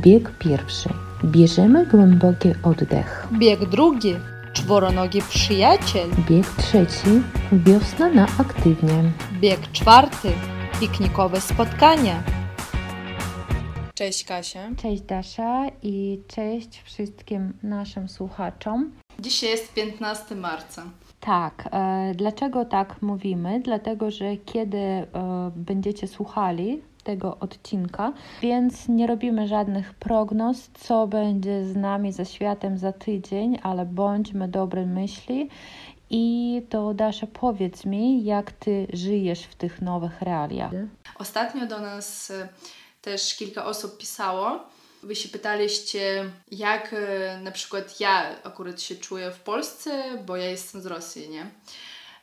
Bieg pierwszy. Bierzemy głęboki oddech. Bieg drugi. Czworonogi przyjaciel. Bieg trzeci. Wiosna na aktywnie. Bieg czwarty. Piknikowe spotkania. Cześć Kasia. Cześć Dasza i cześć wszystkim naszym słuchaczom. Dzisiaj jest 15 marca. Tak, e, dlaczego tak mówimy? Dlatego, że kiedy e, będziecie słuchali tego odcinka, więc nie robimy żadnych prognoz, co będzie z nami, ze światem za tydzień, ale bądźmy dobrej myśli. I to Dasza, powiedz mi, jak ty żyjesz w tych nowych realiach? Ostatnio do nas e, też kilka osób pisało. Wy się pytaliście, jak e, na przykład ja akurat się czuję w Polsce, bo ja jestem z Rosji, nie?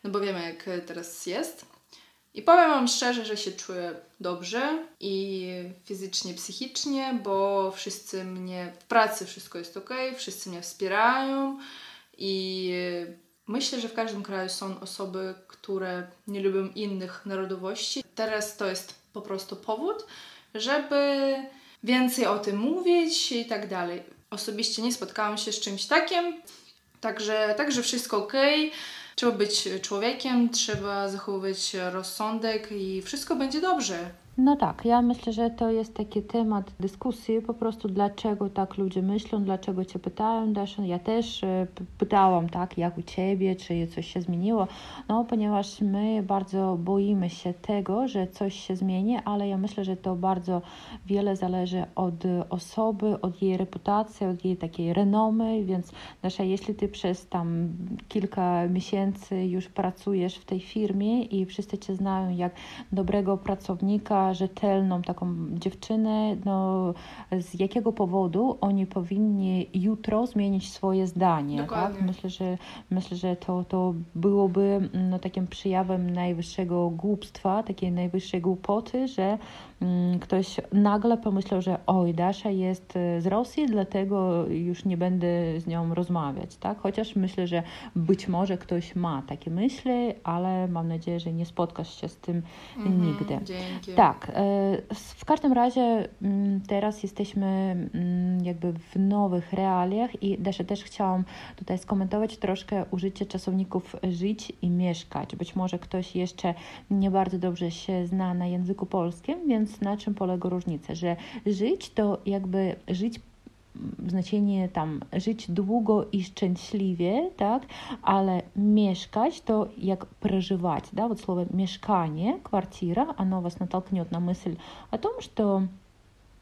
No bo wiemy, jak teraz jest. I powiem Wam szczerze, że się czuję dobrze i fizycznie, psychicznie, bo wszyscy mnie w pracy wszystko jest ok, wszyscy mnie wspierają i myślę, że w każdym kraju są osoby, które nie lubią innych narodowości. Teraz to jest po prostu powód, żeby więcej o tym mówić i tak dalej. Osobiście nie spotkałam się z czymś takim, także, także wszystko ok. Trzeba być człowiekiem, trzeba zachowywać rozsądek i wszystko będzie dobrze. No tak, ja myślę, że to jest taki temat dyskusji, po prostu dlaczego tak ludzie myślą, dlaczego Cię pytają, Dasza. Ja też e, pytałam, tak, jak u Ciebie, czy coś się zmieniło, no ponieważ my bardzo boimy się tego, że coś się zmieni, ale ja myślę, że to bardzo wiele zależy od osoby, od jej reputacji, od jej takiej renomy, więc Dasza, jeśli Ty przez tam kilka miesięcy już pracujesz w tej firmie i wszyscy Cię znają jak dobrego pracownika, rzetelną taką dziewczynę, no z jakiego powodu oni powinni jutro zmienić swoje zdanie. Tak? Myślę, że myślę, że to, to byłoby no, takim przejawem najwyższego głupstwa, takiej najwyższej głupoty, że Mm, ktoś nagle pomyślał, że oj, Dasza jest e, z Rosji, dlatego już nie będę z nią rozmawiać, tak? Chociaż myślę, że być może ktoś ma takie myśli, ale mam nadzieję, że nie spotkasz się z tym mhm, nigdy. Dzięki. Tak, e, w każdym razie mm, teraz jesteśmy mm, jakby w nowych realiach i Dasza też chciałam tutaj skomentować troszkę użycie czasowników żyć i mieszkać. Być może ktoś jeszcze nie bardzo dobrze się zna na języku polskim, więc na czym polega różnica, że żyć to jakby żyć znaczenie tam żyć długo i szczęśliwie, tak, ale mieszkać to jak przeżywać, да, вот слово mieszkanie, квартира, оно вас натолкнет на мысль о том, что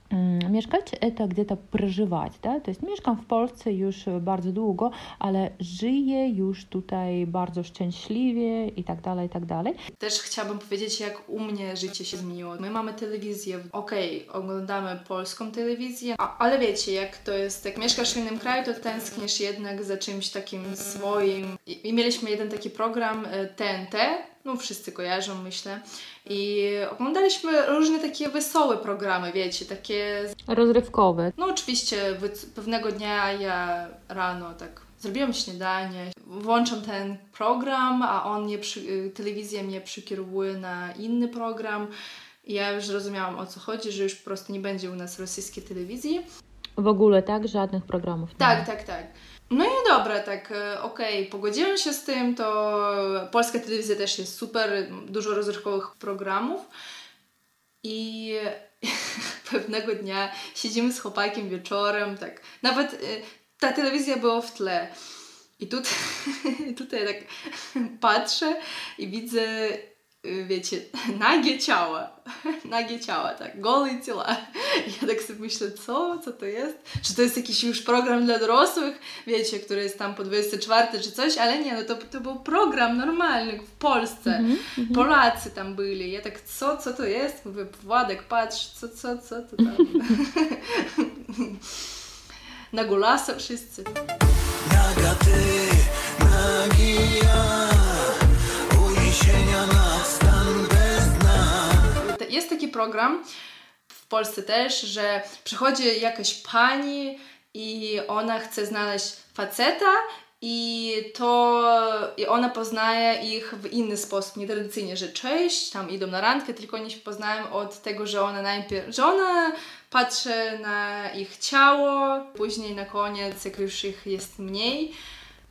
Mm, mieszkać e, to gdzie-to przeżywać, tak? to jest mieszkam w Polsce już e, bardzo długo, ale żyję już tutaj bardzo szczęśliwie i tak dalej, i tak dalej. Też chciałabym powiedzieć, jak u mnie życie się zmieniło. My mamy telewizję, okej, okay, oglądamy polską telewizję, a, ale wiecie, jak to jest, jak mieszkasz w innym kraju, to tęskniesz jednak za czymś takim swoim. I, i mieliśmy jeden taki program e, TNT, no wszyscy kojarzą, myślę. I oglądaliśmy różne takie wesołe programy, wiecie, takie... Rozrywkowe. No oczywiście pewnego dnia ja rano tak zrobiłam śniadanie, włączam ten program, a on mnie, przy... telewizja mnie przykierowuje na inny program. I ja już zrozumiałam o co chodzi, że już po prostu nie będzie u nas rosyjskiej telewizji. W ogóle, tak? Żadnych programów. Tak, tak, tak. No i dobra, tak, e, okej, okay, pogodziłem się z tym, to polska telewizja też jest super, dużo rozrywkowych programów i pewnego dnia siedzimy z chłopakiem wieczorem, tak, nawet e, ta telewizja była w tle. I tutaj, tutaj tak patrzę i widzę wiecie, nagie ciała. Nagie ciała, tak, gołe ciała. Ja tak sobie myślę, co? Co to jest? Czy to jest jakiś już program dla dorosłych, wiecie, który jest tam po 24 czy coś, ale nie, no to, to był program normalny w Polsce. Mm -hmm. Polacy tam byli. Ja tak, co, co to jest? Mówię, Władek, patrz, co, co, co to tam? Na golasa wszyscy. Naga ty, nagi ja, uniesienia na jest taki program w Polsce też, że przychodzi jakaś pani i ona chce znaleźć faceta i to i ona poznaje ich w inny sposób, nietradycyjnie, że cześć, tam idą na randkę, tylko oni się poznają od tego, że ona najpierw, że ona patrzy na ich ciało, później na koniec, jak już ich jest mniej,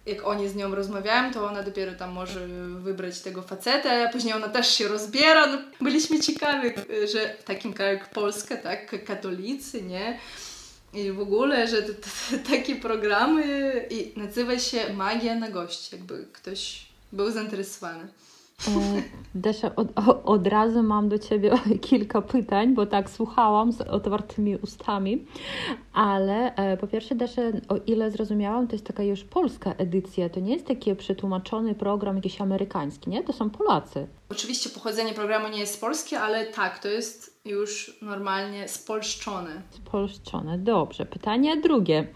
jak oni z nią rozmawiają, to ona dopiero tam może wybrać tego faceta, a później ona też się rozbiera. No, byliśmy ciekawi, że w takim kraju jak Polska, tak, katolicy, nie? I w ogóle, że te, te, takie programy i nazywa się Magia na gości, jakby ktoś był zainteresowany. E, Desza, od, od razu mam do Ciebie kilka pytań, bo tak słuchałam z otwartymi ustami, ale e, po pierwsze Desza, o ile zrozumiałam, to jest taka już polska edycja, to nie jest taki przetłumaczony program jakiś amerykański, nie? To są Polacy. Oczywiście pochodzenie programu nie jest polskie, ale tak, to jest już normalnie spolszczone. Spolszczone, dobrze. Pytanie drugie.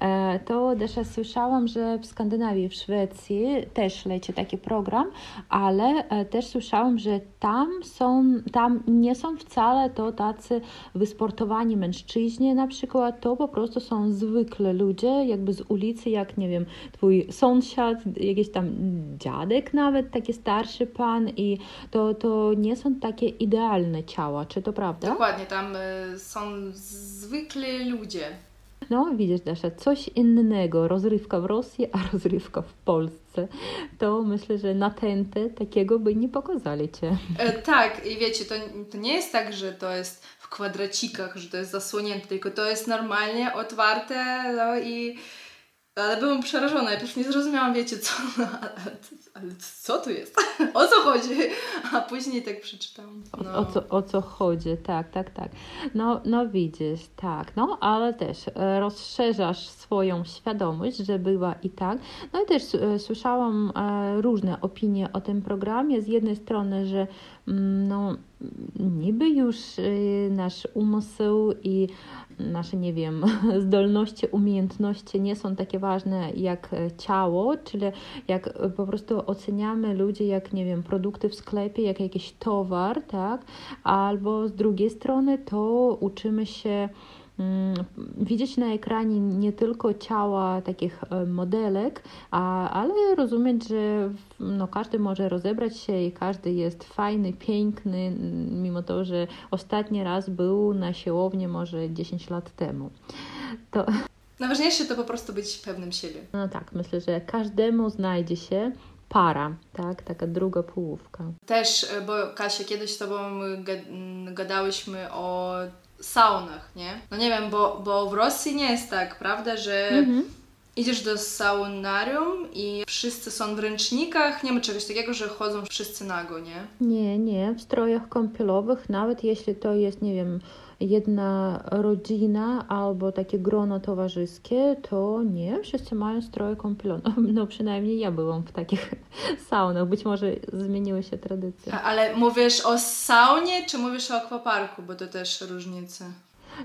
E, to też słyszałam, że w Skandynawii, w Szwecji też leci taki program, ale e, też słyszałam, że tam są, tam nie są wcale to tacy wysportowani mężczyźni na przykład, to po prostu są zwykle ludzie, jakby z ulicy, jak nie wiem, twój sąsiad, jakiś tam dziadek nawet, taki starszy pan i to, to nie są takie idealne ciała, czy to prawda? Dokładnie, tam y, są zwykli ludzie. No, widzisz, Dasza, coś innego, rozrywka w Rosji, a rozrywka w Polsce. To myślę, że na tętę takiego by nie pokazali Cię. E, tak, i wiecie, to, to nie jest tak, że to jest w kwadracikach, że to jest zasłonięte, tylko to jest normalnie otwarte, no i ale byłam przerażona, ja już nie zrozumiałam, wiecie, co, no, ale, ale co tu jest? O co chodzi? A później tak przeczytałam. No. O, o, co, o co chodzi, tak, tak, tak. No, no widzisz, tak, no, ale też e, rozszerzasz swoją świadomość, że była i tak. No i też e, słyszałam e, różne opinie o tym programie. Z jednej strony, że mm, no, niby już nasz umysł i nasze, nie wiem, zdolności, umiejętności nie są takie ważne jak ciało, czyli jak po prostu oceniamy ludzi jak, nie wiem, produkty w sklepie, jak jakiś towar, tak? Albo z drugiej strony to uczymy się widzieć na ekranie nie tylko ciała takich modelek, a, ale rozumieć, że no, każdy może rozebrać się i każdy jest fajny, piękny, mimo to, że ostatni raz był na siłowni może 10 lat temu. To... Najważniejsze to po prostu być pewnym siebie. No tak, myślę, że każdemu znajdzie się para, tak? Taka druga połówka. Też, bo Kasia, kiedyś z Tobą gadałyśmy o saunach, nie? No nie wiem, bo, bo w Rosji nie jest tak, prawda, że mhm. idziesz do saunarium i wszyscy są w ręcznikach, nie ma czegoś takiego, że chodzą wszyscy nago, nie? Nie, nie, w strojach kąpielowych, nawet jeśli to jest, nie wiem, jedna rodzina albo takie grono towarzyskie, to nie, wszyscy mają stroje kąpielowe. No przynajmniej ja byłam w takich saunach, być może zmieniły się tradycje. Ale mówisz o saunie, czy mówisz o akwaparku, bo to też różnice.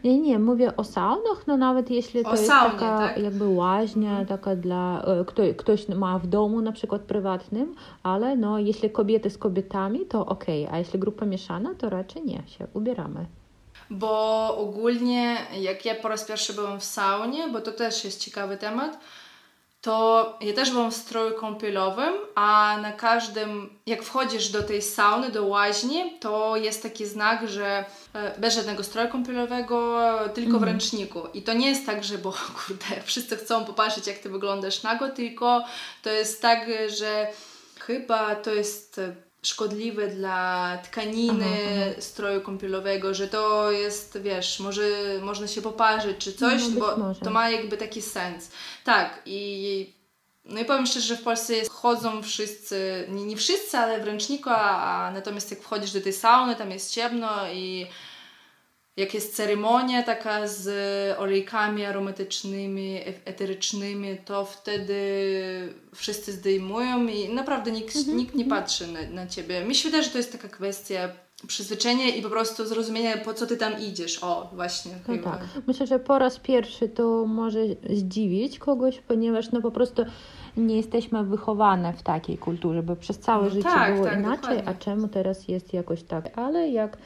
Nie, nie, mówię o saunach, no nawet jeśli to o jest saunie, taka tak? jakby łaźnia, mhm. taka dla, e, kto, ktoś ma w domu na przykład prywatnym, ale no jeśli kobiety z kobietami, to okej, okay. a jeśli grupa mieszana, to raczej nie, się ubieramy bo ogólnie jak ja po raz pierwszy byłam w saunie, bo to też jest ciekawy temat, to ja też byłam w stroju kąpielowym, a na każdym, jak wchodzisz do tej sauny, do łaźni, to jest taki znak, że e, bez żadnego stroju kąpielowego, tylko w mhm. ręczniku. I to nie jest tak, że bo kurde, wszyscy chcą popatrzeć, jak ty wyglądasz nago, tylko to jest tak, że chyba to jest szkodliwe dla tkaniny aha, aha. stroju kąpielowego, że to jest, wiesz, może można się poparzyć czy coś, no, bo może. to ma jakby taki sens. Tak, i no i powiem szczerze, że w Polsce jest, chodzą wszyscy, nie, nie wszyscy, ale w ręczniku, a, a natomiast jak wchodzisz do tej sauny, tam jest ciemno i jak jest ceremonia taka z olejkami aromatycznymi, eterycznymi, to wtedy wszyscy zdejmują i naprawdę nikt, mhm. nikt nie mhm. patrzy na, na ciebie. Mi się wydaje, że to jest taka kwestia przyzwyczajenia i po prostu zrozumienia, po co ty tam idziesz. O, właśnie. No tak. Myślę, że po raz pierwszy to może zdziwić kogoś, ponieważ no po prostu nie jesteśmy wychowane w takiej kulturze, bo przez całe no życie tak, było tak, inaczej, dokładnie. a czemu teraz jest jakoś tak. Ale jak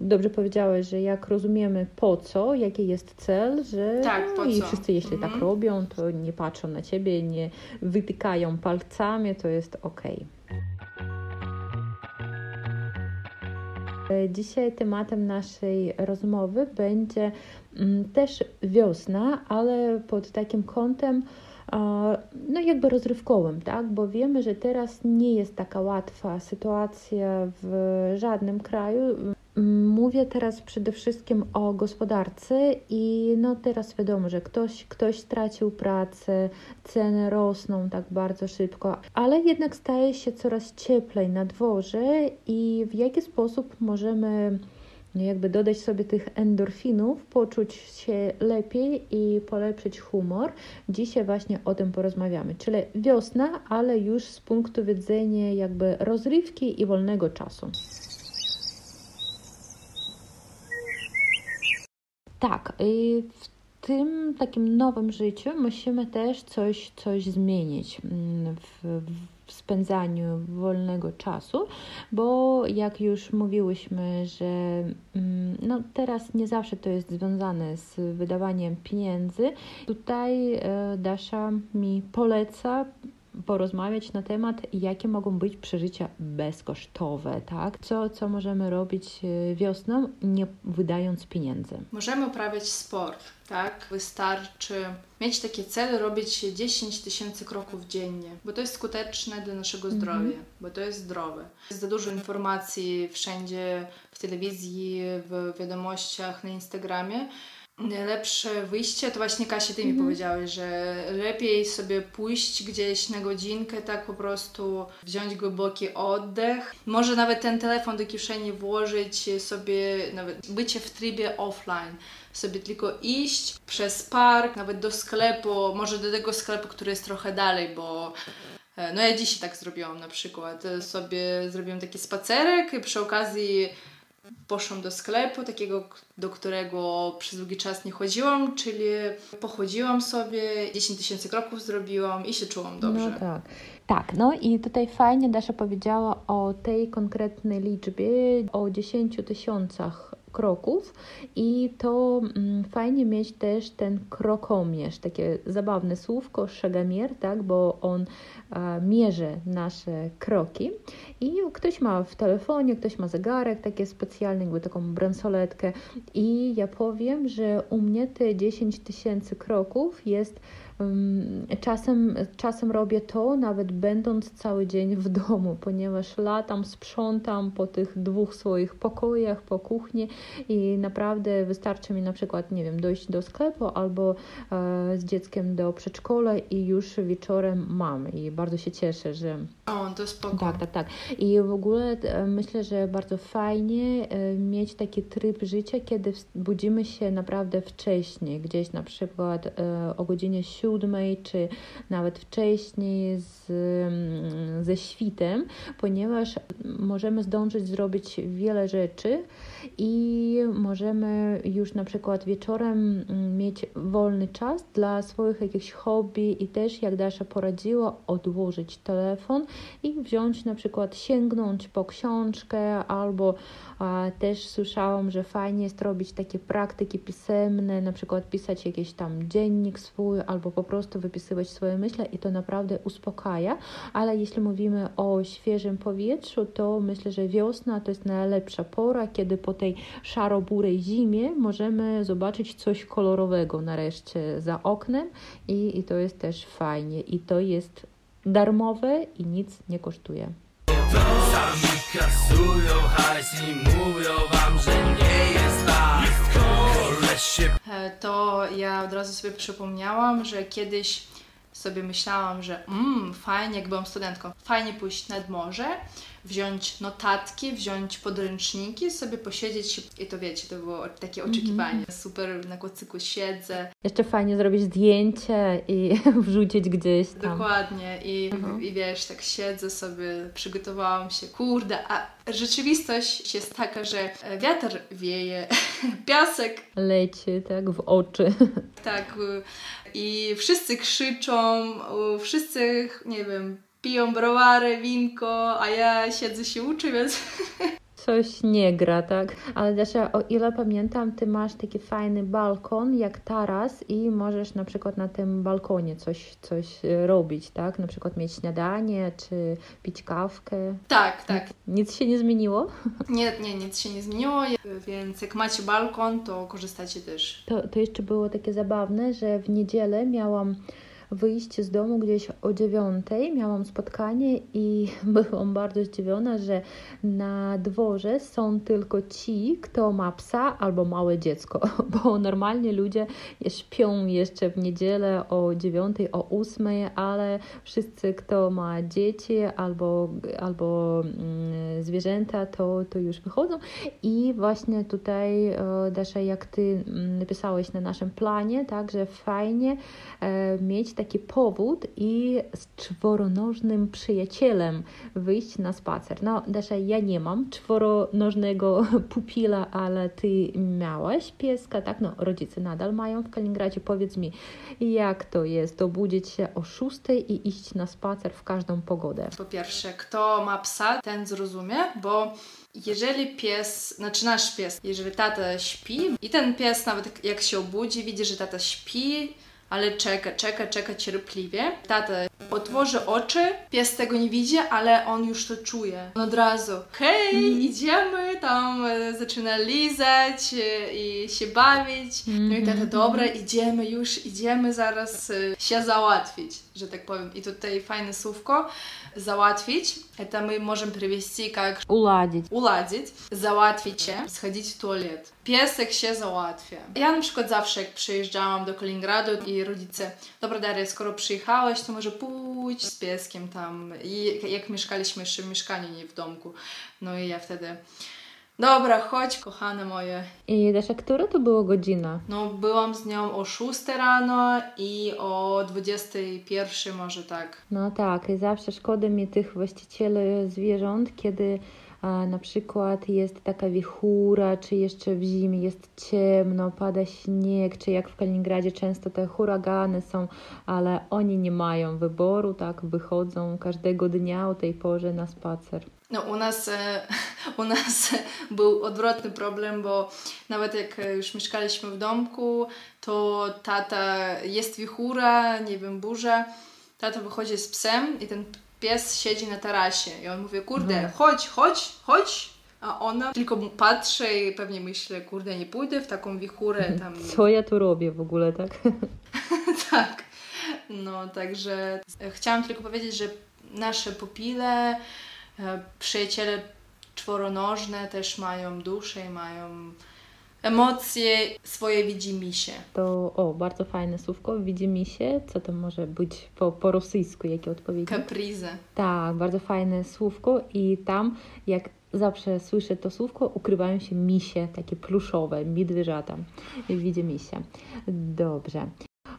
dobrze powiedziałeś, że jak rozumiemy po co, jaki jest cel, że Tak, no i co. wszyscy jeśli Mhm. tak robią, to nie patrzą na ciebie, nie wytykają palcami, to jest okej. E, Dzisiaj tematem naszej rozmowy będzie mm, też wiosna, ale pod takim kątem no jakby rozrywkowym, tak? Bo wiemy, że teraz nie jest taka łatwa sytuacja w żadnym kraju. Mówię teraz przede wszystkim o gospodarce i no teraz wiadomo, że ktoś, ktoś stracił pracę, ceny rosną tak bardzo szybko, ale jednak staje się coraz cieplej na dworze i w jaki sposób możemy jakby dodać sobie tych endorfinów, poczuć się lepiej i polepszyć humor. Dzisiaj właśnie o tym porozmawiamy, czyli wiosna, ale już z punktu widzenia jakby rozrywki i wolnego czasu. Tak, w tym takim nowym życiu musimy też coś, coś zmienić mm, w, w spędzaniu wolnego czasu, bo jak już mówiłyśmy, że mm, no teraz nie zawsze to jest związane z wydawaniem pieniędzy, tutaj e, Dasza mi poleca porozmawiać na temat, jakie mogą być przeżycia bezkosztowe, tak? Co, co możemy robić e, wiosną, nie wydając pieniędzy. Możemy uprawiać sport, tak? Wystarczy mieć takie cele, robić 10 tysięcy kroków dziennie, bo to jest skuteczne dla naszego zdrowia, bo to jest zdrowe. Jest za dużo informacji wszędzie, w telewizji, w wiadomościach, na Instagramie. Najlepsze wyjście to właśnie Kasia, ty mi powiedziałeś, że lepiej sobie pójść gdzieś na godzinkę, tak po prostu wziąć głęboki oddech. Może nawet ten telefon do kieszeni włożyć sobie, nawet bycie w trybie offline sobie tylko iść przez park, nawet do sklepu, może do tego sklepu, który jest trochę dalej, bo e, no ja dzisiaj tak zrobiłam na przykład. E, Sobie zrobiłam taki spacerek i przy okazji poszłam do sklepu, takiego, do którego przez długi czas nie chodziłam, czyli pochodziłam sobie, 10 tysięcy kroków zrobiłam i się czułam dobrze. No tak. Tak, no i tutaj fajnie Dasza powiedziała o tej konkretnej liczbie, o 10 tysiącach kroków i to mm, fajnie mieć też ten krokomierz, takie zabawne słówko, szagamier, tak, bo on e, mierzy nasze kroki. I ktoś ma w telefonie, ktoś ma zegarek, takie specjalne, jakby taką bransoletkę. I ja powiem, że u mnie te 10 tysięcy kroków jest czasem, czasem robię to nawet będąc cały dzień w domu, ponieważ latam, sprzątam po tych dwóch swoich pokojach, po kuchni i naprawdę wystarczy mi na przykład, nie wiem, dojść do sklepu albo e, z dzieckiem do przedszkola i już wieczorem mam i bardzo się cieszę, że O, to spoko. tak, tak, tak. I w ogóle e, myślę, że bardzo fajnie e, mieć taki tryb życia, kiedy budzimy się naprawdę wcześniej, gdzieś na przykład e, o godzinie siódmej, czy nawet wcześniej z, mm, ze świtem, ponieważ możemy zdążyć zrobić wiele rzeczy i możemy już na przykład wieczorem mm, mieć wolny czas dla swoich jakichś hobby i też, jak Dasza poradziła, odłożyć telefon i wziąć na przykład, sięgnąć po książkę albo a, też słyszałam, że fajnie jest robić takie praktyki pisemne, na przykład pisać jakiś tam dziennik swój albo po prostu wypisywać swoje myśli i to naprawdę uspokaja, ale jeśli mówimy o świeżym powietrzu, to myślę, że wiosna to jest najlepsza pora, kiedy po tej szaro-burej zimie możemy zobaczyć coś kolorowego nareszcie za oknem i, i to jest też fajnie i to jest darmowe i nic nie kosztuje. Sami kasują hajs i mówią wam, że nie jest E, to ja od razu sobie przypomniałam, że kiedyś sobie myślałam, że mm, fajnie, jak byłam studentką, fajnie pójść nad morze, wziąć notatki, wziąć podręczniki, sobie posiedzieć i to wiecie, to było takie oczekiwanie. Super, na kocyku siedzę, Jeszcze fajnie zrobić zdjęcie i wrzucić gdzieś tam. dokładnie i, i wiesz, tak siedzę sobie, przygotowałam się, kurde, a rzeczywistość jest taka, że e, wiatr wieje, piasek Leci tak w oczy. Tak, i wszyscy krzyczą, wszyscy, nie wiem, piją browary, winko, a ja siedzę się uczę, więc coś nie gra, tak? Ale też o ile pamiętam, ty masz taki fajny balkon jak taras i możesz na przykład na tym balkonie coś, coś e, robić, tak? Na przykład mieć śniadanie czy pić kawkę. Tak, tak. Nic się nie zmieniło? Nie, nie, nic się nie zmieniło, więc jak macie balkon, to korzystacie też. To, to jeszcze było takie zabawne, że w niedzielę miałam wyjść z domu gdzieś o dziewiątej, miałam spotkanie i byłam bardzo zdziwiona, że na dworze są tylko ci, kto ma psa albo małe dziecko, bo normalnie ludzie śpią jeszcze w niedzielę o dziewiątej, o ósmej, ale wszyscy, kto ma dzieci albo, albo mm, zwierzęta, to, to już wychodzą. I właśnie tutaj, e, Dasza, jak ty mm, napisałeś na naszym planie, tak, że fajnie e, mieć taki powód i z czworonożnym przyjacielem wyjść na spacer. No, Dasza, ja nie mam czworonożnego pupila, ale ty miałaś pieska, tak? No, rodzice nadal mają w Kaliningradzie. Powiedz mi, jak to jest obudzić się o 6 i iść na spacer w każdą pogodę? Po pierwsze, kto ma psa, ten zrozumie, bo jeżeli pies, znaczy nasz pies, jeżeli tata śpi i ten pies nawet jak się obudzi, widzi, że tata śpi, ale czeka, czeka, czeka cierpliwie. Tata otworzy oczy, pies tego nie widzi, ale on już to czuje. On od razu, hej, Mhm. idziemy, tam zaczyna lizać e, i się bawić. No i Mhm. tata, dobra, idziemy już, idziemy zaraz e, się załatwić, że tak powiem. I tutaj fajne słówko, załatwić, это мы можем привести как Uładzić. uładzić, załatwić się, schodzić w tualet. Piesek się załatwia. Ja na przykład zawsze jak przyjeżdżałam do Kaliningradu i rodzice, dobra Daria, skoro przyjechałaś, to może pójdź z pieskiem tam. I jak mieszkaliśmy jeszcze w mieszkaniu, nie w domku. No i ja wtedy, dobra, chodź kochane moje. I Dasza, która to była godzina? No byłam z nią o 6 rano i o 21 może tak. No tak, i zawsze szkoda mi tych właścicieli zwierząt, kiedy a, na przykład jest taka wichura, czy jeszcze w zimie jest ciemno, pada śnieg, czy jak w Kaliningradzie często te huragany są, ale oni nie mają wyboru, tak, wychodzą każdego dnia o tej porze na spacer. No, u nas, e, u nas był odwrotny problem, bo nawet jak e, już mieszkaliśmy w domku, to tata jest wichura, nie wiem, burza, tata wychodzi z psem i ten pies siedzi na tarasie i on mówi, kurde, chodź, chodź, chodź, a ona tylko patrzy i pewnie myśli, kurde, nie pójdę w taką wichurę tam. Co ja tu robię w ogóle, tak? tak. No, także e, chciałam tylko powiedzieć, że nasze pupile, przyjaciele czworonożne też mają duszę i mają emocje, swoje widzimisię. To, o, bardzo fajne słówko, widzi mi się, co to może być po, po rosyjsku, jakie odpowiedzi? Kaprizę. Tak, bardzo fajne słówko i tam jak zawsze słyszę to słówko, ukrywają się misie, takie pluszowe, medwieżata. Widzę misie. Dobrze.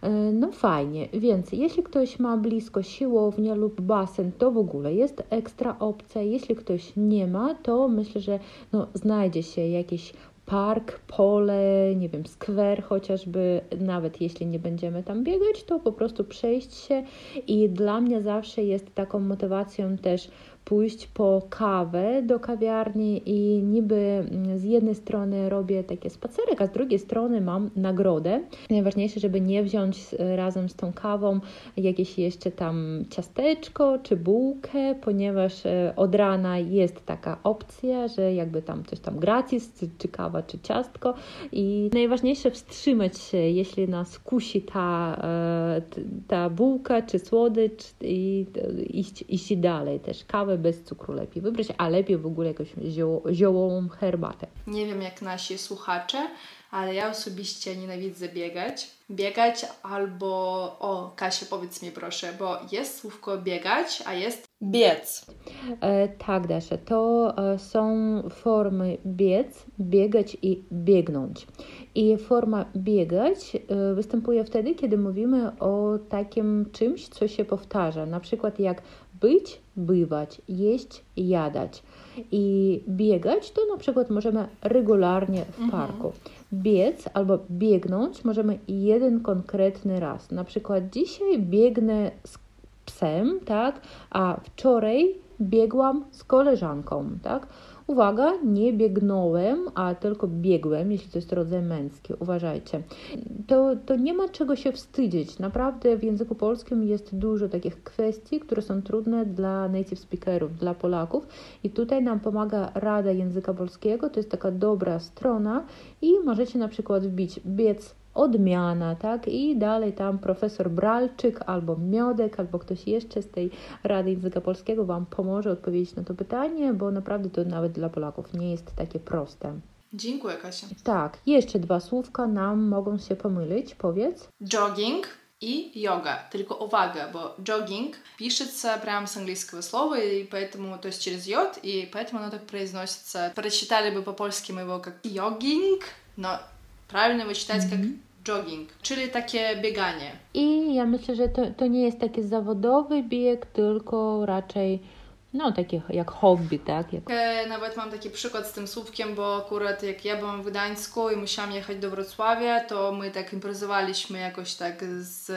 E, No fajnie, więc jeśli ktoś ma blisko siłownię lub basen, to w ogóle jest ekstra opcja. Jeśli ktoś nie ma, to myślę, że no, znajdzie się jakiś park, pole, nie wiem, skwer chociażby, nawet jeśli nie będziemy tam biegać, to po prostu przejść się i dla mnie zawsze jest taką motywacją też pójść po kawę do kawiarni i niby mm, z jednej strony robię takie spacerek, a z drugiej strony mam nagrodę. Najważniejsze, żeby nie wziąć e, razem z tą kawą jakieś jeszcze tam ciasteczko czy bułkę, ponieważ e, od rana jest taka opcja, że jakby tam coś tam gratis, czy, kawa, czy ciastko i najważniejsze wstrzymać się, jeśli nas kusi ta, e, ta bułka czy słodycz i iść, iść dalej. Też kawę bez cukru lepiej wybrać, a lepiej w ogóle jakąś zioło, ziołową herbatę. Nie wiem jak nasi słuchacze, ale ja osobiście nienawidzę biegać. Biegać albo... O, Kasia, powiedz mi proszę, bo jest słówko biegać, a jest biec. E, tak, Dasza, to e, są formy biec, biegać i biegnąć. I forma biegać e, występuje wtedy, kiedy mówimy o takim czymś, co się powtarza, na przykład jak być, bywać, jeść, jadać. I biegać to na przykład możemy regularnie w parku. Biec albo biegnąć możemy jeden konkretny raz. Na przykład dzisiaj biegnę z psem, tak? A wczoraj biegłam z koleżanką, tak? Uwaga, nie biegnąłem, a tylko biegłem, jeśli to jest rodzaj męski, uważajcie. To, to nie ma czego się wstydzić. Naprawdę w języku polskim jest dużo takich kwestii, które są trudne dla native speakerów, dla Polaków i tutaj nam pomaga Rada Języka Polskiego, to jest taka dobra strona i możecie na przykład wbić biec odmiana, tak? I dalej tam profesor Bralczyk albo Miodek, albo ktoś jeszcze z tej Rady Języka Polskiego Wam pomoże odpowiedzieć na to pytanie, bo naprawdę to nawet dla Polaków nie jest takie proste. Dziękuję, Kasia. Tak, jeszcze dwa słówka nam mogą się pomylić, powiedz. Jogging и йога. Только увага, бо jogging пишется прямо с английского слова, и поэтому, то есть через йод, и поэтому оно так произносится. Прочитали бы по-польски мы его как йогинг, но правильно его читать как jogging, czyli takie bieganie. I ja myślę, że to, to nie jest taki zawodowy bieg, tylko raczej no takie jak hobby, tak? Jak... E, Nawet mam taki przykład z tym słówkiem, bo akurat jak ja byłam w Gdańsku i musiałam jechać do Wrocławia, to my tak imprezowaliśmy jakoś tak z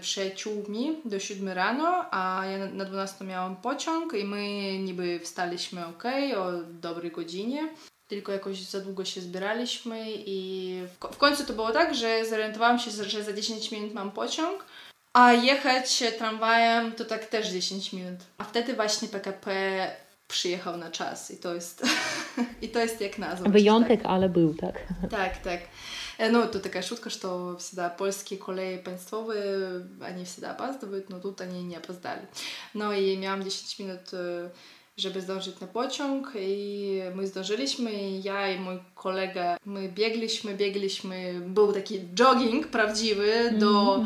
przyjaciółmi do 7 rano, a ja na- na 12 miałam pociąg i my niby wstaliśmy ok, o dobrej godzinie. Tylko jakoś za długo się zbieraliśmy i w, ko- w końcu to było tak, że zorientowałam się, że za 10 minut mam pociąg, a jechać tramwajem to tak też 10 minut. A wtedy właśnie PKP przyjechał na czas i to jest, i to jest jak nazва. Wyjątek, ale był, tak? Так, так. Э, Ну, тут такая шутка, что всегда польские колеи państwowe, они всегда опаздывают, но тут они не опоздали. No i miałam 10 minut, e, żeby zdążyć na pociąg i my zdążyliśmy i ja i mój kolega, my biegliśmy, biegliśmy, był taki jogging prawdziwy do,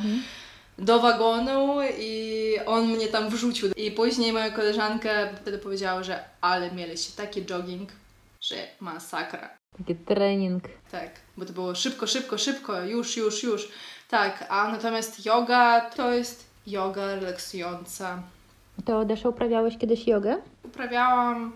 do wagonu i on mnie tam wrzucił. I później moja koleżanka wtedy powiedziała, że ale mieliście taki jogging, że masakra. Taki trening. Tak, bo to było szybko, szybko, szybko, już, już, już. Tak, a natomiast yoga to jest yoga relaksująca. To Desza uprawiałeś kiedyś jogę? Uprawiałam,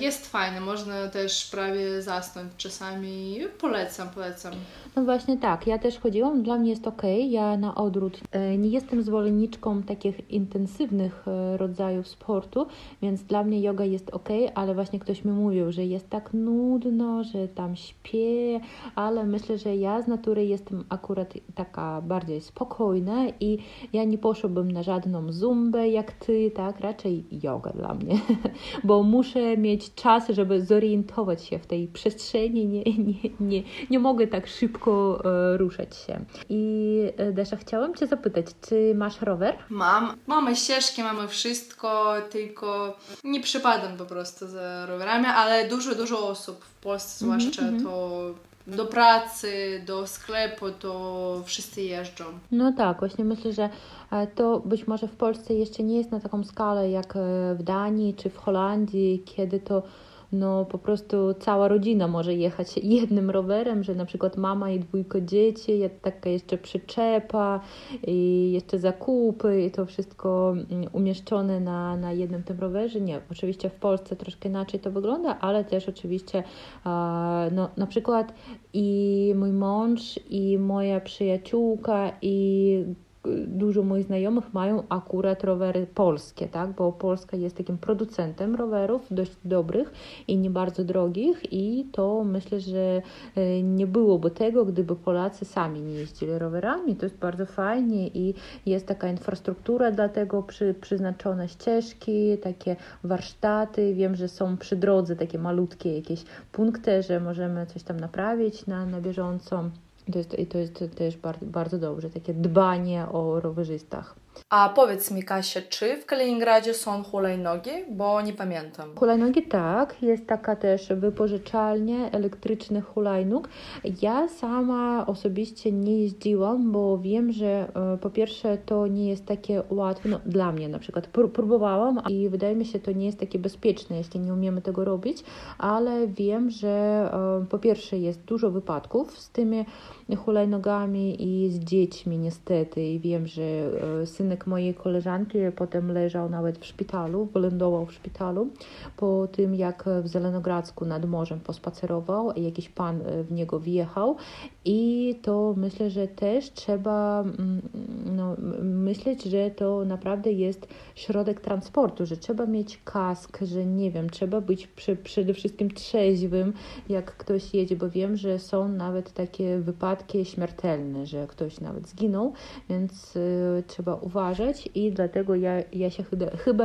jest fajne, można też prawie zasnąć czasami. Polecam, polecam. No właśnie tak, ja też chodziłam, dla mnie jest ok, ja na odwrót e, nie jestem zwolenniczką takich intensywnych e, rodzajów sportu, więc dla mnie yoga jest ok, ale właśnie ktoś mi mówił, że jest tak nudno, że tam śpię, ale myślę, że ja z natury jestem akurat taka bardziej spokojna i ja nie poszłabym na żadną zumbę jak ty, tak, raczej yoga dla mnie, bo muszę mieć czas, żeby zorientować się w tej przestrzeni, nie, nie, nie, nie mogę tak szybko e, ruszać się. I e, Desza, chciałam Cię zapytać, czy masz rower? Mam, mamy ścieżki, mamy wszystko, tylko nie przypadam po prostu za rowerami, ale dużo, dużo osób w Polsce zwłaszcza to do pracy, do sklepu, to wszyscy jeżdżą. No tak, właśnie myślę, że e, to być może w Polsce jeszcze nie jest na taką skalę jak e, w Danii czy w Holandii, kiedy to no po prostu cała rodzina może jechać jednym rowerem, że na przykład mama i dwójko dzieci, taka jeszcze przyczepa i jeszcze zakupy i to wszystko mm, umieszczone na, na jednym tym rowerze. Nie, oczywiście w Polsce troszkę inaczej to wygląda, ale też oczywiście no, na przykład i mój mąż i moja przyjaciółka i dużo moich znajomych mają akurat rowery polskie, tak? Bo Polska jest takim producentem rowerów dość dobrych i nie bardzo drogich i to myślę, że e, nie byłoby tego, gdyby Polacy sami nie jeździli rowerami. To jest bardzo fajnie i jest taka infrastruktura dla tego przy, przeznaczone ścieżki, takie warsztaty. Wiem, że są przy drodze takie malutkie jakieś punkty, że możemy coś tam naprawić na, na bieżąco. To jest, i to jest też bardzo, bardzo dobrze, takie dbanie o rowerzystach. A powiedz mi, Kasia, czy w Kaliningradzie są hulajnogi? Bo nie pamiętam. Hulajnogi tak, jest taka też wypożyczalnia elektrycznych hulajnóg. Ja sama osobiście nie jeździłam, bo wiem, że e, po pierwsze to nie jest takie łatwe, no dla mnie na przykład pró- próbowałam i wydaje mi się to nie jest takie bezpieczne, jeśli nie umiemy tego robić, ale wiem, że e, po pierwsze jest dużo wypadków z tymi hulajnogami i z dziećmi niestety. I wiem, że e, synek mojej koleżanki potem leżał nawet w szpitalu, wylądował w szpitalu po tym, jak w Zelenogradzku nad morzem pospacerował jakiś pan e, w niego wjechał. I to myślę, że też trzeba mm, no, myśleć, że to naprawdę jest środek transportu, że trzeba mieć kask, że nie wiem, trzeba być przy, przede wszystkim trzeźwym, jak ktoś jedzie, bo wiem, że są nawet takie wypadki śmiertelne, że ktoś nawet zginął, więc y, trzeba uważać i dlatego ja, ja się chyba, chyba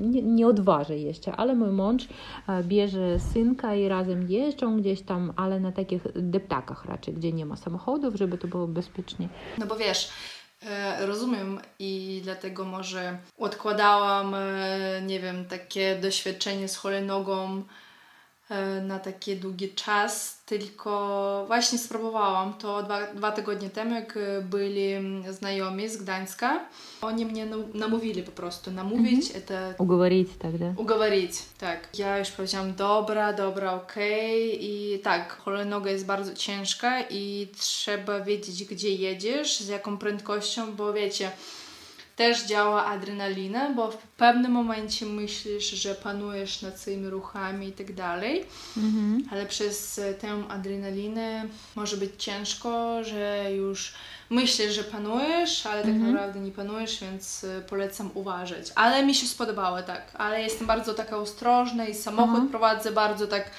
nie, nie odważę jeszcze, ale mój mąż e, bierze synka i razem jeżdżą gdzieś tam, ale na takich deptakach raczej, gdzie nie ma samochodów, żeby to było bezpiecznie. No bo wiesz, e, rozumiem i dlatego może odkładałam, e, nie wiem, takie doświadczenie z hulajnogą e, na taki długi czas, tylko właśnie spróbowałam to dwa, dwa tygodnie temu, jak e, byli znajomi z Gdańska. Oni mnie nam- namówili po prostu, namówić, это Уговорить тогда. Ugowaриć, tak. Ja już powiedziałam, dobra, dobra, okej. I tak, hulajnoga jest bardzo ciężka i trzeba wiedzieć, gdzie jedziesz, z jaką prędkością, bo wiecie, też działa adrenalina, bo w pewnym momencie myślisz, że panujesz nad swoimi ruchami i tak dalej, Mhm. ale przez e, tę adrenalinę może być ciężko, że już myślisz, że panujesz, ale tak Mhm. naprawdę nie panujesz, więc e, polecam uważać. Ale mi się spodobało, tak. Ale jestem bardzo taka ostrożna i samochód Aha. prowadzę bardzo tak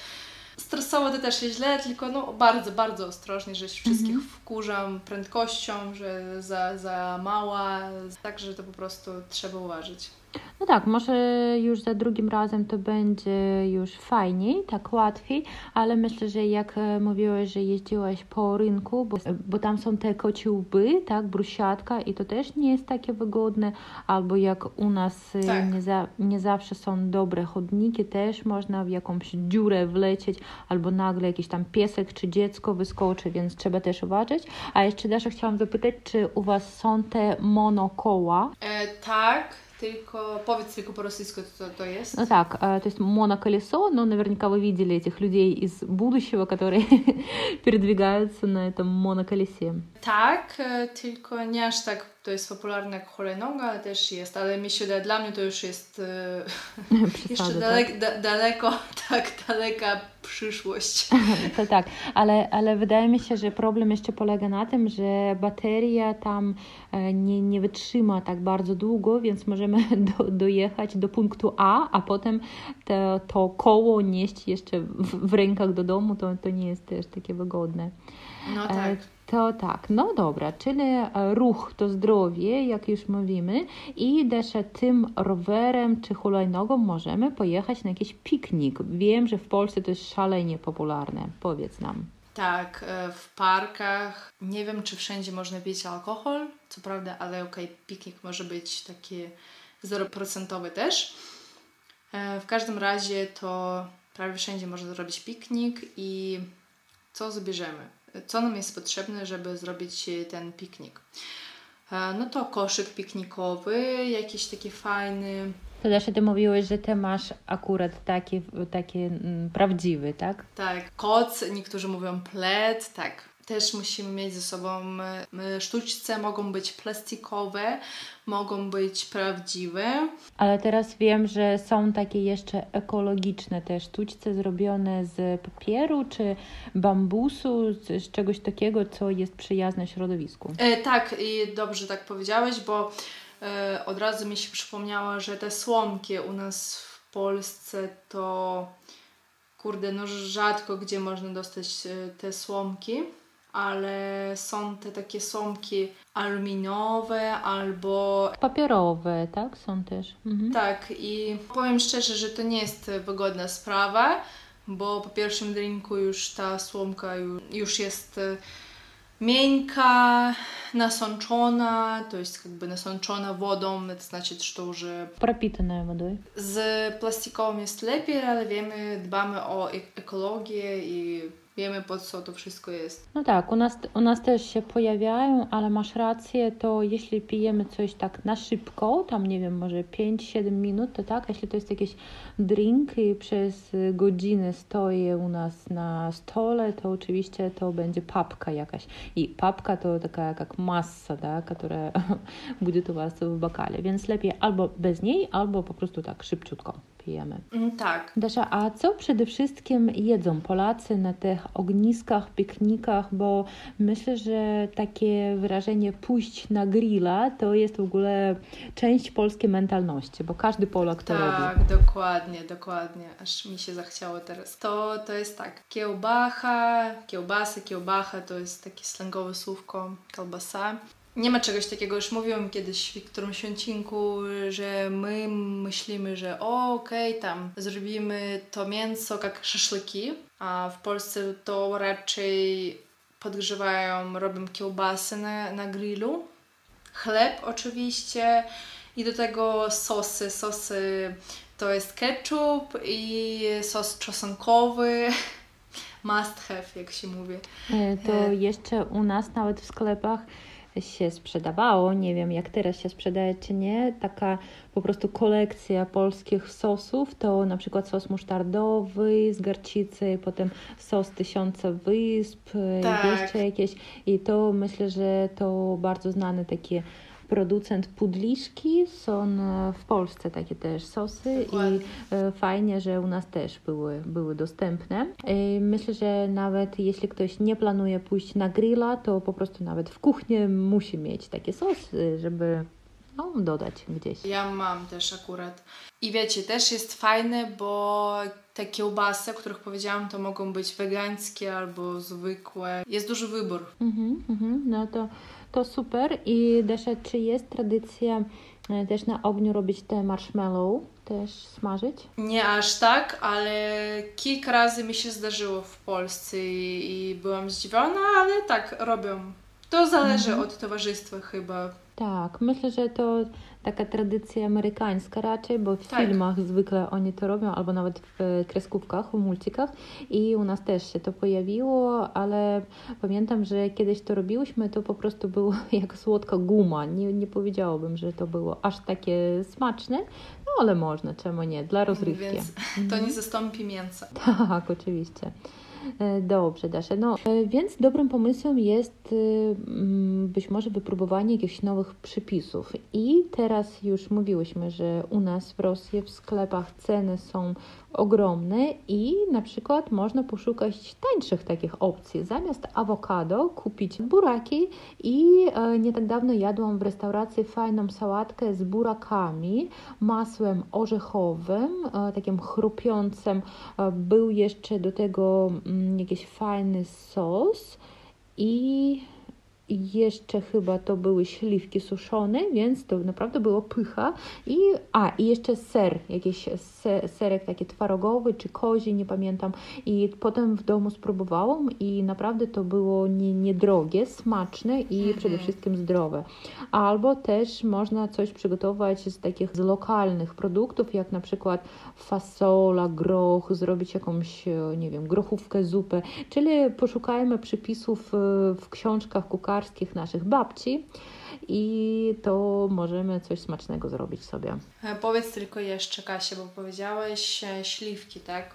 stresowo to też jest źle, tylko no bardzo, bardzo ostrożnie, że się wszystkich Mhm. wkurzam prędkością, że za, za mała, także to po prostu trzeba uważać. No tak, może już za drugim razem to będzie już fajniej, tak łatwiej, ale myślę, że jak e, mówiłaś, że jeździłaś po rynku, bo, bo tam są te kocie łby, tak, brusiatka i to też nie jest takie wygodne, albo jak u nas e, Tak. nie, za, nie zawsze są dobre chodniki, też można w jakąś dziurę wlecieć, albo nagle jakiś tam piesek czy dziecko wyskoczy, więc trzeba też uważać. A jeszcze Dasza chciałam zapytać, czy u Was są te monokoła? E, tak, только повод трико по-российски то, то есть? Ну так, э, то есть моноколесо, но наверняка вы видели этих людей из будущего, которые передвигаются на этом моноколесе. Так, э, только не аж так to jest popularne jak hulajnoga, ale też jest, ale mi się dla mnie to już jest e, jeszcze dalek, da, daleko, tak, daleka przyszłość. To tak, ale, ale wydaje mi się, że problem jeszcze polega na tym, że bateria tam e, nie, nie wytrzyma tak bardzo długo, więc możemy do, dojechać do punktu A, a potem to, to koło nieść jeszcze w, w rękach do domu, to, to nie jest też takie wygodne. No E, tak. To tak, no dobra, czyli e, ruch to zdrowie, jak już mówimy, i też tym rowerem czy hulajnogą możemy pojechać na jakiś piknik. Wiem, że w Polsce to jest szalenie popularne. Powiedz nam. Tak, e, w parkach. Nie wiem, czy wszędzie można pić alkohol, co prawda, ale okej, piknik może być taki zeroprocentowy też. E, W każdym razie to prawie wszędzie można zrobić piknik i co zabierzemy? Co nam jest potrzebne, żeby zrobić e, ten piknik? E, No to koszyk piknikowy, jakiś taki fajny, To też ty mówiłeś, że ty masz akurat taki, taki mm, prawdziwy, tak? Tak, koc, niektórzy mówią pled, tak. Też musimy mieć ze sobą e, sztućce, mogą być plastikowe, mogą być prawdziwe. Ale teraz wiem, że są takie jeszcze ekologiczne te sztućce zrobione z papieru czy bambusu, z, czegoś takiego, co jest przyjazne środowisku. E, tak, i dobrze tak powiedziałeś, bo e, od razu mi się przypomniało, że te słomki u nas w Polsce to kurde, no rzadko gdzie można dostać e, te słomki, ale są te takie słomki aluminiowe albo Papierowe, tak? Są też. Mhm. Tak, i powiem szczerze, że to nie jest wygodna sprawa, bo po pierwszym drinku już ta słomka ju- już jest e, miękka, nasączona, to jest jakby nasączona wodą, to znaczy, że że Пропитанная водой. z plastikową jest lepiej, ale wiemy, dbamy o e- ekologię i wiemy po co to wszystko jest. No tak, u nas, u nas też się pojawiają, ale masz rację, to jeśli pijemy coś tak na szybko, tam nie wiem, może 5-7 minut, to tak, jeśli to jest jakiś drink i przez godzinę stoi u nas na stole, to oczywiście to będzie papka jakaś. I papka to taka jak masa, да, która będzie u Was w bokale, więc lepiej albo bez niej, albo po prostu tak szybciutko. Pijemy. Mm, Tak. Dasza, a co przede wszystkim jedzą Polacy na tych ogniskach, piknikach? Bo myślę, że takie wyrażenie pójść na grilla to jest w ogóle część polskiej mentalności, bo każdy Polak to robi. Tak, dokładnie, dokładnie. Aż mi się zachciało teraz. To, to jest tak. Kiełbacha, kiełbasy, kiełbacha to jest takie slangowe słówko, kolbasa. Nie ma czegoś takiego, już mówiłam kiedyś w którymś odcinku, że my myślimy, że o, okej, tam zrobimy to mięso jak szaszłyki, a w Polsce to raczej podgrzewają, robią kiełbasy na, na grillu. Chleb oczywiście i do tego sosy. Sosy to jest ketchup i sos czosnkowy. Must have, jak się mówi. E, To E. jeszcze u nas nawet w sklepach się sprzedawało, nie wiem jak teraz się sprzedaje czy nie, taka po prostu kolekcja polskich sosów, to na przykład sos musztardowy z garcicy, potem sos tysiąca wysp, Tak. jeszcze jakieś. I to myślę, że to bardzo znany taki producent pudliszki, są e, w Polsce takie też sosy Dokładnie. i E, Fajnie, że u nas też były, były dostępne. E, Myślę, że nawet jeśli ktoś nie planuje pójść na grilla, to po prostu nawet w kuchni musi mieć takie sosy, żeby no, dodać gdzieś. Ja mam też akurat. I wiecie, też jest fajne, bo te kiełbasy, o których powiedziałam, to mogą być wegańskie albo zwykłe. Jest duży wybór. Mhm, mhm, no to, to super. I Desza, czy jest tradycja e, też na ogniu robić te marshmallow, też smażyć? Nie aż tak, ale kilka razy mi się zdarzyło w Polsce i, i byłam zdziwiona, ale tak robią. To zależy od towarzystwa chyba. Tak, myślę, że to taka tradycja amerykańska raczej, bo w Tak. filmach zwykle oni to robią, albo nawet w kreskówkach, w multikach i u nas też się to pojawiło, ale pamiętam, że kiedyś to robiłyśmy, to po prostu było jak słodka guma. Nie, nie powiedziałabym, że to było aż takie smaczne, no ale można, czemu nie, dla rozrywki. Więc to nie zastąpi mięsa. Tak, oczywiście. E, Dobrze, Dasze. No, e, więc dobrym pomysłem jest e, mm, być może wypróbowanie jakichś nowych przepisów. I teraz już mówiłyśmy, że u nas w Rosji w sklepach ceny są ogromne i na przykład można poszukać tańszych takich opcji. Zamiast awokado kupić buraki i nie tak dawno jadłam w restauracji fajną sałatkę z burakami, masłem orzechowym, takim chrupiącym. Był jeszcze do tego jakiś fajny sos i jeszcze chyba to były śliwki suszone, więc to naprawdę było pycha. I, a, i jeszcze ser, jakiś se, serek taki twarogowy czy kozi, nie pamiętam. I potem w domu spróbowałam i naprawdę to było nie- niedrogie, smaczne i przede wszystkim zdrowe. Albo też można coś przygotować z takich z lokalnych produktów, jak na przykład fasola, groch, zrobić jakąś, nie wiem, grochówkę, zupę. Czyli poszukajmy przepisów e, w książkach kucharskich naszych babci i to możemy coś smacznego zrobić sobie. E, Powiedz tylko jeszcze, Kasia, bo powiedziałeś e, śliwki, tak?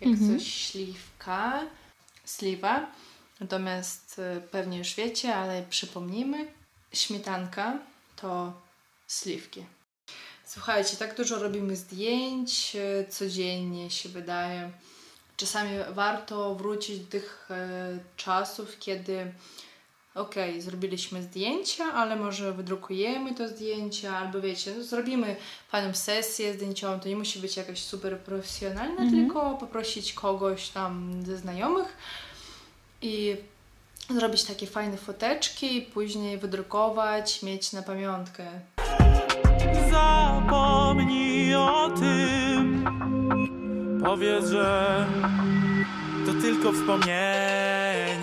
Jak Mhm. coś śliwka, sliwa, natomiast e, pewnie już wiecie, ale przypomnijmy, śmietanka to sliwki. Słuchajcie, tak dużo robimy zdjęć codziennie, się wydaje. Czasami warto wrócić do tych czasów, kiedy okej, zrobiliśmy zdjęcia, ale może wydrukujemy to zdjęcie, albo wiecie, no, zrobimy fajną sesję zdjęciową, to nie musi być jakaś super profesjonalna, tylko poprosić kogoś tam ze znajomych i zrobić takie fajne foteczki i później wydrukować, mieć na pamiątkę. Zapomnij o tym. Powiedz, że to tylko wspomnienie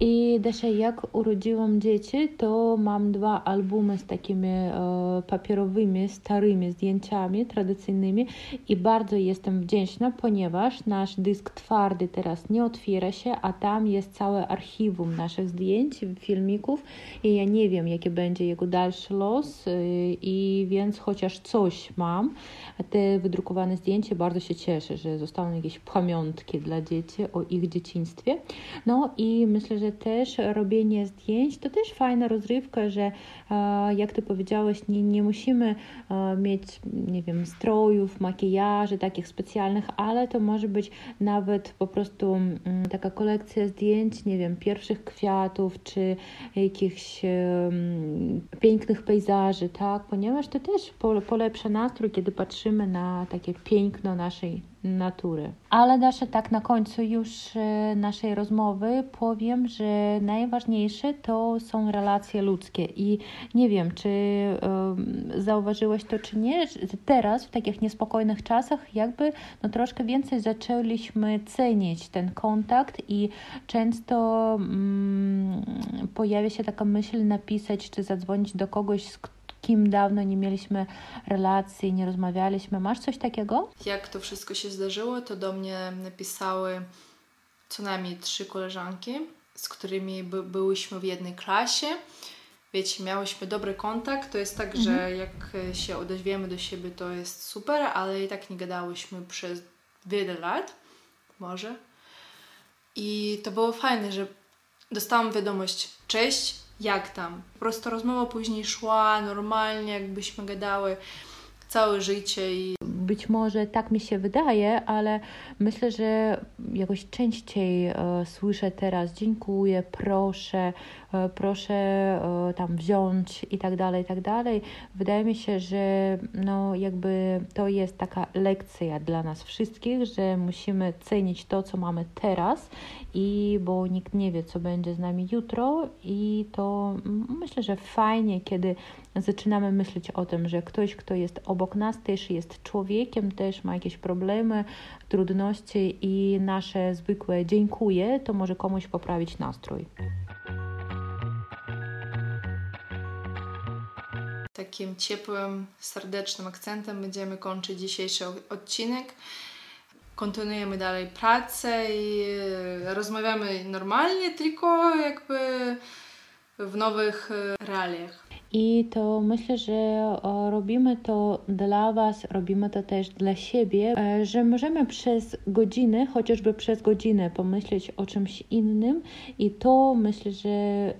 I Desia, jak urodziłam dzieci, to mam dwa albumy z takimi e, papierowymi, starymi zdjęciami tradycyjnymi i bardzo jestem wdzięczna, ponieważ nasz dysk twardy teraz nie otwiera się, a tam jest całe archiwum naszych zdjęć, filmików i ja nie wiem, jaki będzie jego dalszy los e, i więc chociaż coś mam, te wydrukowane zdjęcia, bardzo się cieszę, że zostaną jakieś pamiątki dla dzieci o ich dzieciństwie. No i myślę, że też też robienie zdjęć to też fajna rozrywka, że e, jak ty powiedziałeś, nie, nie musimy e, mieć, nie wiem, strojów, makijaży takich specjalnych, ale to może być nawet po prostu mm, taka kolekcja zdjęć, nie wiem, pierwszych kwiatów czy jakichś pięknych pejzaży, tak, ponieważ to też polepsza nastrój, kiedy patrzymy na takie piękno naszej natury. Ale Dasza, tak na końcu już e, naszej rozmowy powiem, że najważniejsze to są relacje ludzkie i nie wiem, czy um, zauważyłeś to, czy nie, teraz w takich niespokojnych czasach jakby no, troszkę więcej zaczęliśmy cenić ten kontakt i często um, pojawia się taka myśl napisać, czy zadzwonić do kogoś, z kim dawno nie mieliśmy relacji, nie rozmawialiśmy. Masz coś takiego? Jak to wszystko się zdarzyło, to do mnie napisały co najmniej trzy koleżanki, z którymi by, byłyśmy w jednej klasie. Wiecie, miałyśmy dobry kontakt. To jest tak, mhm. że jak się odezwiemy do siebie, to jest super, ale i tak nie gadałyśmy przez wiele lat, może. I to było fajne, że dostałam wiadomość: Cześć, jak tam. Po prostu rozmowa później szła normalnie, jakbyśmy gadały całe życie i być może tak mi się wydaje, ale myślę, że jakoś częściej e, słyszę teraz dziękuję, proszę, e, proszę e, tam wziąć i tak dalej, i tak dalej. Wydaje mi się, że no jakby to jest taka lekcja dla nas wszystkich, że musimy cenić to, co mamy teraz i bo nikt nie wie, co będzie z nami jutro i to myślę, że fajnie, kiedy zaczynamy myśleć o tym, że ktoś, kto jest obok nas, też jest człowiekiem, też ma jakieś problemy, trudności i nasze zwykłe dziękuję, to może komuś poprawić nastrój. Takim ciepłym, serdecznym akcentem będziemy kończyć dzisiejszy odcinek. Kontynuujemy dalej pracę i rozmawiamy normalnie, tylko jakby w nowych realiach. I to myślę, że robimy to dla Was, robimy to też dla siebie, e, że możemy przez godziny, chociażby przez godzinę pomyśleć o czymś innym i to myślę, że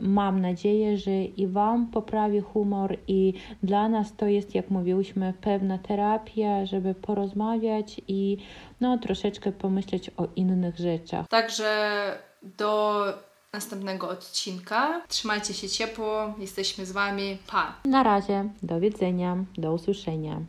mam nadzieję, że i Wam poprawi humor i dla nas to jest, jak mówiłyśmy, pewna terapia, żeby porozmawiać i no troszeczkę pomyśleć o innych rzeczach. Także do następnego odcinka. Trzymajcie się ciepło, jesteśmy z Wami. Pa! Na razie, do widzenia, do usłyszenia.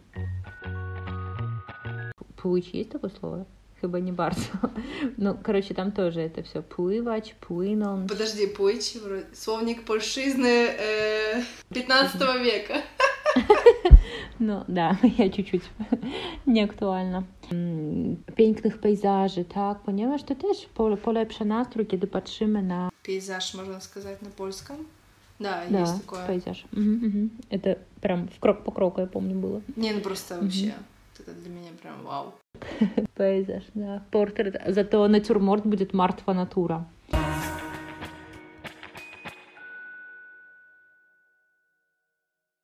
Płyć jest tego słowa? Chyba nie bardzo. No, короче, там тоже это все pływać, płynąć. Подожди, плыть, słownik polszczyzny e, 15 wieku. No, да, я чуть-чуть nieaktualna. Pięknych pejzaży, tak, ponieważ to też polepsza nastrój, kiedy patrzymy na... Пейзаж, можно сказать на польском? Да, да, есть такое. пейзаж. Угу, угу. Это прям в крок по кроку, я помню, было. Не, ну просто вообще, это для меня прям вау. Пейзаж, да, портрет. Зато натюрморт будет мартва натура.